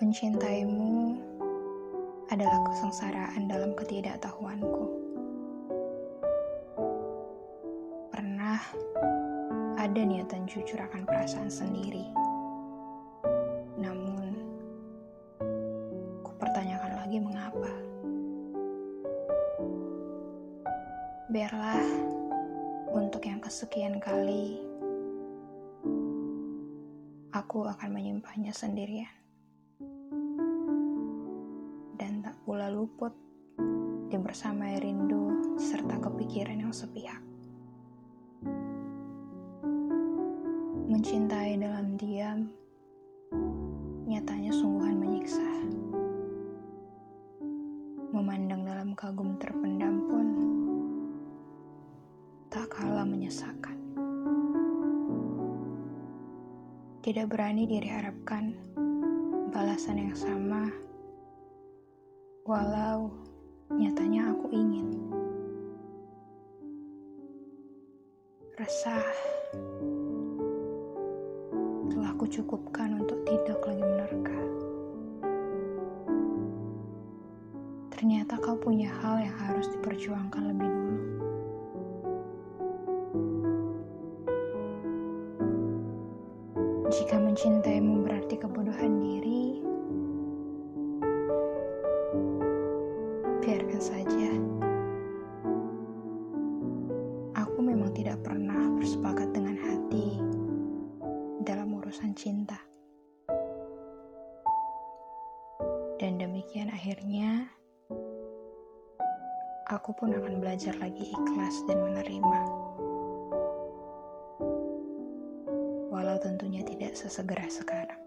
Mencintaimu adalah kesengsaraan dalam ketidaktahuanku. Pernah ada niatan jujur akan perasaan sendiri. Namun, ku pertanyakan lagi mengapa. Biarlah untuk yang kesekian kali aku akan menyimpannya sendirian. Luput di bersamai rindu serta kepikiran yang sepihak. Mencintai dalam diam nyatanya sungguhan menyiksa. Memandang dalam kagum terpendam pun tak kalah menyesakan. Tidak berani diri harapkan balasan yang sama walau nyatanya aku ingin. Resah telah kucukupkan untuk tidak lagi menerka. Ternyata kau punya hal yang harus diperjuangkan lebih dulu. Jika mencintaimu berarti kebodohan diri, biarkan saja. Aku memang tidak pernah bersepakat dengan hati dalam urusan cinta. Dan demikian akhirnya, aku pun akan belajar lagi ikhlas dan menerima. Walau tentunya tidak sesegera sekarang.